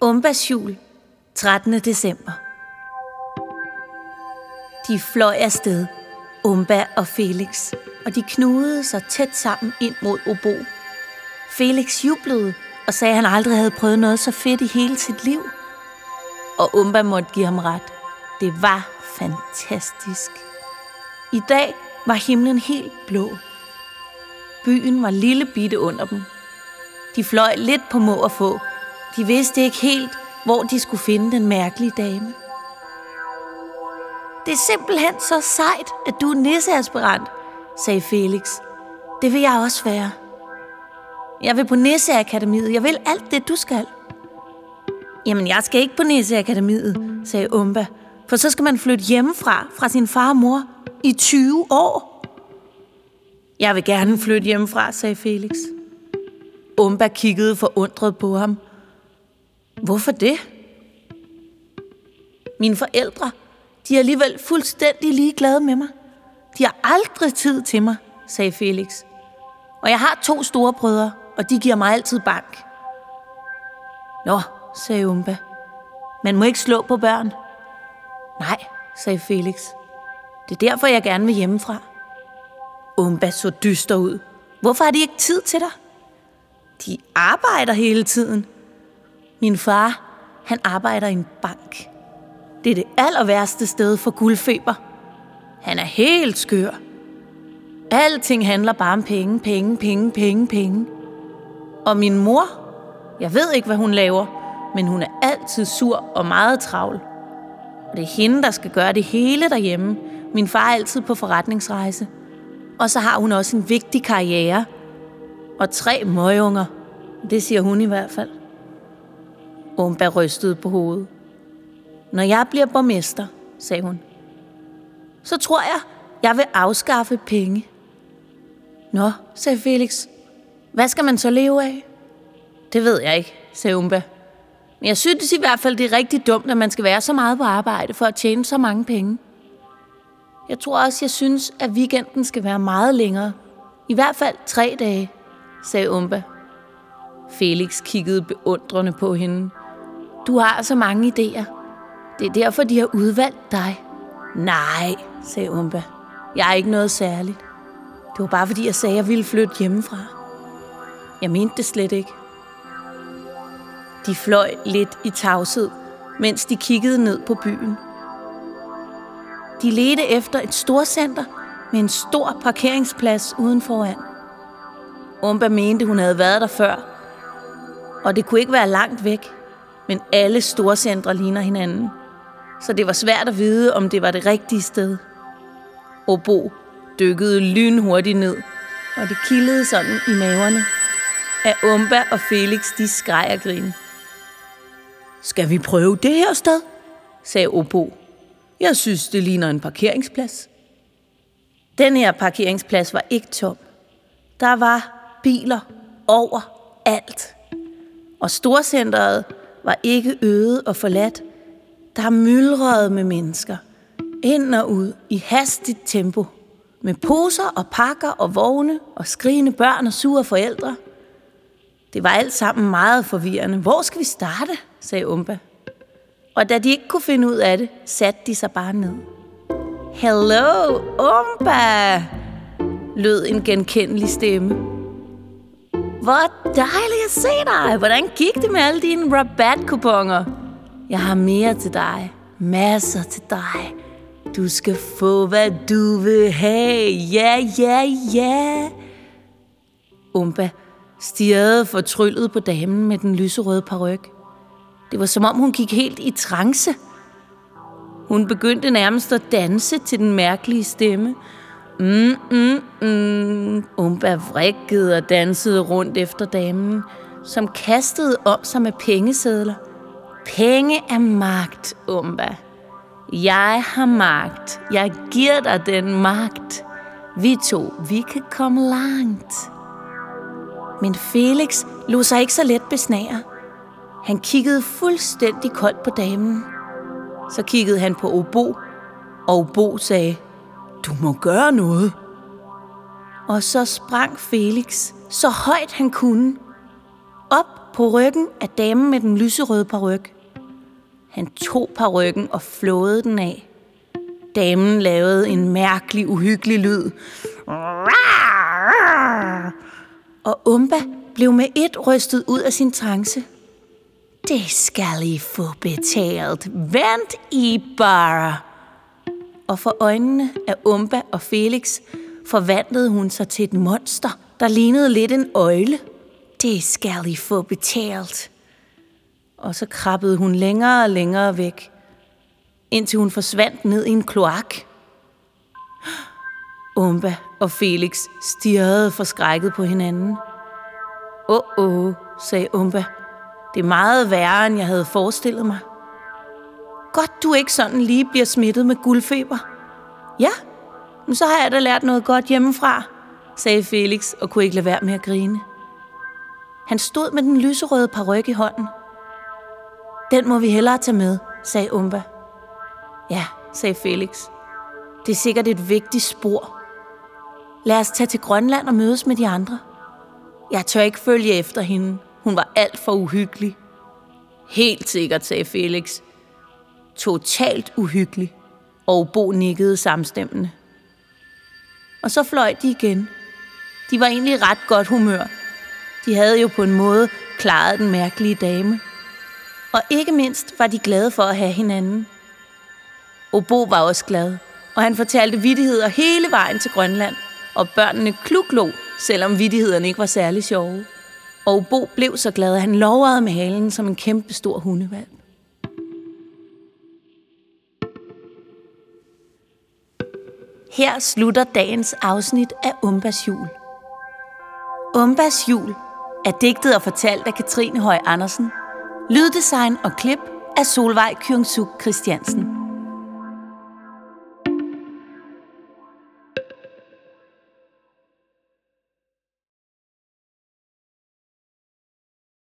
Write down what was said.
Umbas jul, 13. december. De fløj afsted, Umba og Felix, og de knudede sig tæt sammen ind mod Obo. Felix jublede og sagde, at han aldrig havde prøvet noget så fedt i hele sit liv. Og Umba måtte give ham ret. Det var fantastisk. I dag var himlen helt blå. Byen var lille bitte under dem. De fløj lidt på må og få. De vidste ikke helt, hvor de skulle finde den mærkelige dame. Det er simpelthen så sejt, at du er nisseaspirant, sagde Felix. Det vil jeg også være. Jeg vil på Nisseakademiet. Jeg vil alt det, du skal. Jamen, jeg skal ikke på Nisseakademiet, sagde Umba. For så skal man flytte hjemmefra, fra sin far og mor, i 20 år. Jeg vil gerne flytte hjemmefra, sagde Felix. Umba kiggede forundret på ham. Hvorfor det? Mine forældre, de er alligevel fuldstændig ligeglade med mig. De har aldrig tid til mig, sagde Felix. Og jeg har to store brødre, og de giver mig altid bank. Nå, sagde Umba. Man må ikke slå på børn. Nej, sagde Felix. Det er derfor, jeg gerne vil hjemmefra. Umba så dyster ud. Hvorfor har de ikke tid til dig? De arbejder hele tiden. Min far, han arbejder i en bank. Det er det aller værste sted for guldfeber. Han er helt skør. Alting handler bare om penge, penge, penge, penge, penge. Og min mor, jeg ved ikke, hvad hun laver, men hun er altid sur og meget travl. Og det er hende, der skal gøre det hele derhjemme. Min far er altid på forretningsrejse. Og så har hun også en vigtig karriere. Og tre møgunger. Det siger hun i hvert fald. Umba rystede på hovedet. Når jeg bliver borgmester, sagde hun, så tror jeg, jeg vil afskaffe penge. Nå, sagde Felix. Hvad skal man så leve af? Det ved jeg ikke, sagde Umba. Men jeg synes i hvert fald, det er rigtig dumt, at man skal være så meget på arbejde for at tjene så mange penge. Jeg tror også, jeg synes, at weekenden skal være meget længere. I hvert fald tre dage, sagde Umba. Felix kiggede beundrende på hende. Du har så mange idéer. Det er derfor, de har udvalgt dig. Nej, sagde Umba. Jeg er ikke noget særligt. Det var bare fordi, jeg sagde, at jeg ville flytte hjemmefra. Jeg mente det slet ikke. De fløj lidt i tavshed, mens de kiggede ned på byen. De ledte efter et storcenter med en stor parkeringsplads uden foran. Umba mente, hun havde været der før, og det kunne ikke være langt væk, men alle storcentre ligner hinanden, så det var svært at vide, om det var det rigtige sted. Obo dykkede lynhurtigt ned, og det kildede sådan i maverne, at Umba og Felix de skreg og grin. Skal vi prøve det her sted? sagde Obo. Jeg synes, det ligner en parkeringsplads. Den her parkeringsplads var ikke tom. Der var biler over alt. Og storcenteret var ikke øde og forladt. Der myldrede med mennesker. Ind og ud i hastigt tempo. Med poser og pakker og vogne og skrigende børn og sure forældre. Det var alt sammen meget forvirrende. Hvor skal vi starte? sagde Umba. Og da de ikke kunne finde ud af det, satte de sig bare ned. Hello, Umba! lød en genkendelig stemme. Hvor dejligt at se dig! Hvordan gik det med alle dine rabatkuponer? Jeg har mere til dig. Masser til dig. Du skal få, hvad du vil have. Ja, ja, ja. Umba stirrede fortryllet på damen med den lyserøde paryk. Det var som om hun gik helt i trance. Hun begyndte nærmest at danse til den mærkelige stemme. Mm, mm, mm. Umba vrikkede og dansede rundt efter damen, som kastede om sig med pengesedler. Penge er magt, Umba. Jeg har magt. Jeg giver dig den magt. Vi to, vi kan komme langt. Men Felix lå sig ikke så let besnære. Han kiggede fuldstændig koldt på damen. Så kiggede han på Obo, og Obo sagde, du må gøre noget. Og så sprang Felix så højt han kunne, op på ryggen af damen med den lyserøde paryk. Han tog parykken og flåede den af. Damen lavede en mærkelig, uhyggelig lyd. Og Umba blev med et rystet ud af sin trance. Det skal I få betalt. Vent I bare. Og for øjnene af Umba og Felix forvandlede hun sig til et monster, der lignede lidt en øjle. Det skal I få betalt. Og så krabbede hun længere og længere væk, indtil hun forsvandt ned i en kloak. Umba og Felix stirrede forskrækket på hinanden. Åh, oh, oh, sagde Umba. Det er meget værre, end jeg havde forestillet mig. Godt, du ikke sådan lige bliver smittet med guldfeber. Ja, men så har jeg da lært noget godt hjemmefra, sagde Felix og kunne ikke lade være med at grine. Han stod med den lyserøde paryk i hånden. Den må vi hellere tage med, sagde Umba. Ja, sagde Felix. Det er sikkert et vigtigt spor. Lad os tage til Grønland og mødes med de andre. Jeg tør ikke følge efter hende. Hun var alt for uhyggelig. Helt sikkert, sagde Felix. Totalt uhyggelig. Og Bo nikkede samstemmende. Og så fløj de igen. De var egentlig ret godt humør. De havde jo på en måde klaret den mærkelige dame. Og ikke mindst var de glade for at have hinanden. Obo var også glad, og han fortalte vidtigheder hele vejen til Grønland, og børnene kluklo, selvom vidtighederne ikke var særlig sjove. Og Bo blev så glad, at han lovrede med halen som en kæmpe stor hundevalg. Her slutter dagens afsnit af Umbas jul. Umbas jul er digtet og fortalt af Katrine Høj Andersen. Lyddesign og klip af Solvej Kyungsuk Christiansen.